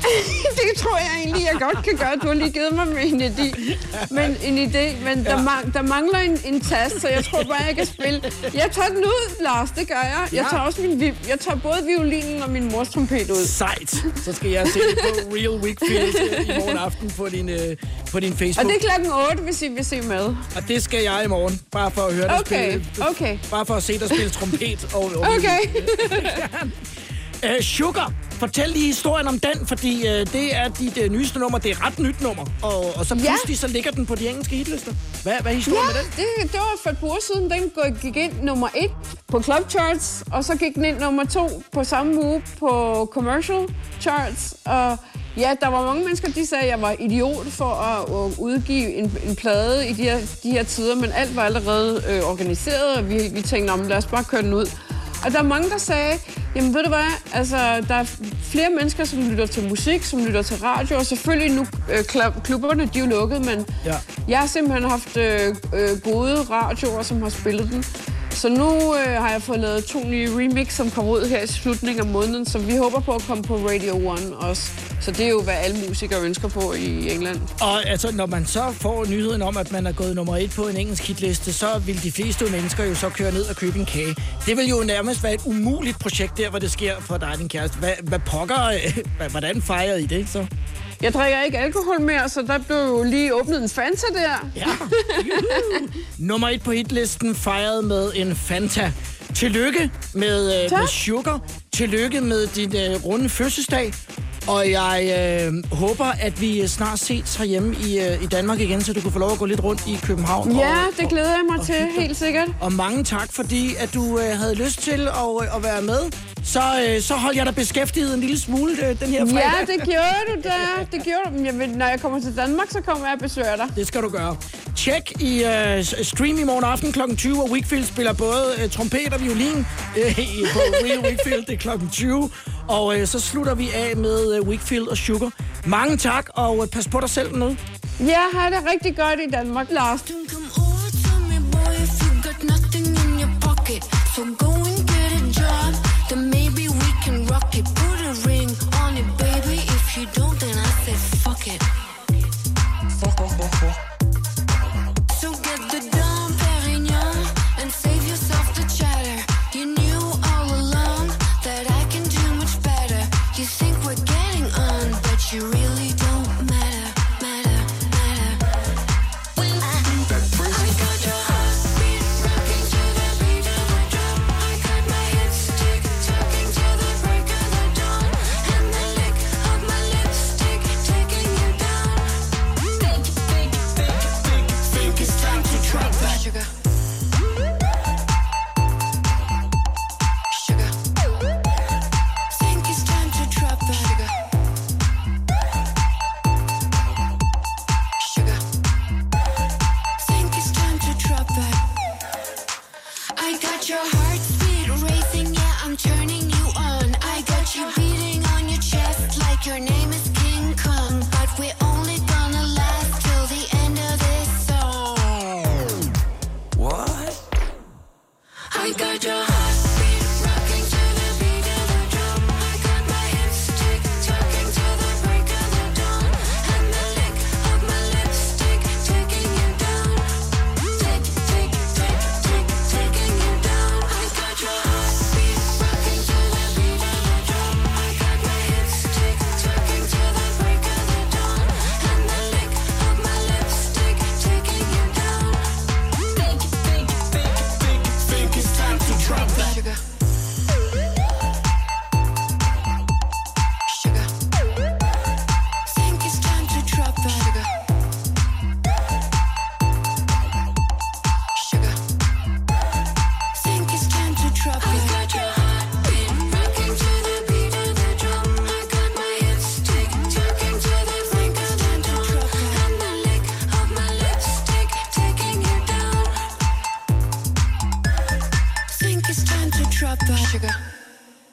(laughs) tror jeg egentlig, jeg godt kan gøre. Du har lige givet mig en idé. Men, en idé, men der, mang, der mangler en, en tast, så jeg tror bare, jeg kan spille. Jeg tager den ud, Lars, det gør jeg. Jeg tager også min, jeg tager både violinen og min mors trompet ud. Sejt. Så skal jeg se det på Real Wickfield øh, i morgen aften på din, øh, på din Og Facebook. det er klokken 8, hvis I vil se med. Og det skal jeg i morgen, bare for at høre dig Okay, spille. okay. Bare for at se dig spille trompet. Og, og Okay. (laughs) Uh, Sugar, fortæl lige historien om den, fordi uh, det er dit uh, nyeste nummer. Det er et ret nyt nummer. Og, og så Ja. pludselig så ligger den på de engelske hitlister. Hvad, hvad er historien Ja, med den? det, det var for et par uger siden. Den gik ind nummer et på Club Charts, og så gik den ind nummer to på samme uge på Commercial Charts. Og ja, der var mange mennesker, de sagde, at jeg var idiot for at, at udgive en, en plade i de her, de her tider, men alt var allerede øh, organiseret, og vi, vi tænkte, om lad os bare køre den ud. Og der er mange, der sagde, jamen ved du hvad, altså, der er flere mennesker, som lytter til musik, som lytter til radio, og selvfølgelig nu, øh, klub- klubberne, de er jo lukket, men Ja. jeg har simpelthen haft øh, øh, gode radioer, som har spillet den. Så nu øh, har jeg fået lavet to nye remix, som kommer ud her i slutningen af måneden, så vi håber på at komme på Radio 1 også. Så det er jo, hvad alle musikere ønsker på i England. Og altså, når man så får nyheden om, at man er gået nummer et på en engelsk hitliste, så vil de fleste mennesker jo så køre ned og købe en kage. Det vil jo nærmest være et umuligt projekt der, hvor det sker for dig og din kæreste. Hvad, hvad pokker, øh, hvordan fejrede I det så? Jeg drikker ikke alkohol mere, så der blev jo lige åbnet en Fanta der. Ja. Nummer et på hitlisten fejret med en Fanta. Tillykke med, øh, Tak. med Sugar. Tillykke med din øh, runde fødselsdag. Og jeg øh, håber, at vi snart ses herhjemme i, øh, i Danmark igen, så du kan få lov at gå lidt rundt i København. Ja, og, det glæder jeg mig til, helt sikkert. og mange tak, fordi at du øh, havde lyst til at, øh, at være med så, øh, så holdt jeg dig beskæftiget en lille smule øh, den her fredag. Ja, det gjorde du da. Det gjorde du. Jamen, når jeg kommer til Danmark, så kommer jeg og besøger dig. Det skal du gøre. Tjek i øh, stream i morgen aften kl. 20, og Wickfield spiller både øh, trompet og violin øh, på Real Wickfield. Det er kl. 20. Og øh, så slutter vi af med øh, Wickfield og Sugar. Mange tak, og øh, pas på dig selv nu. Ja, har det rigtig godt i Danmark, Lars. So go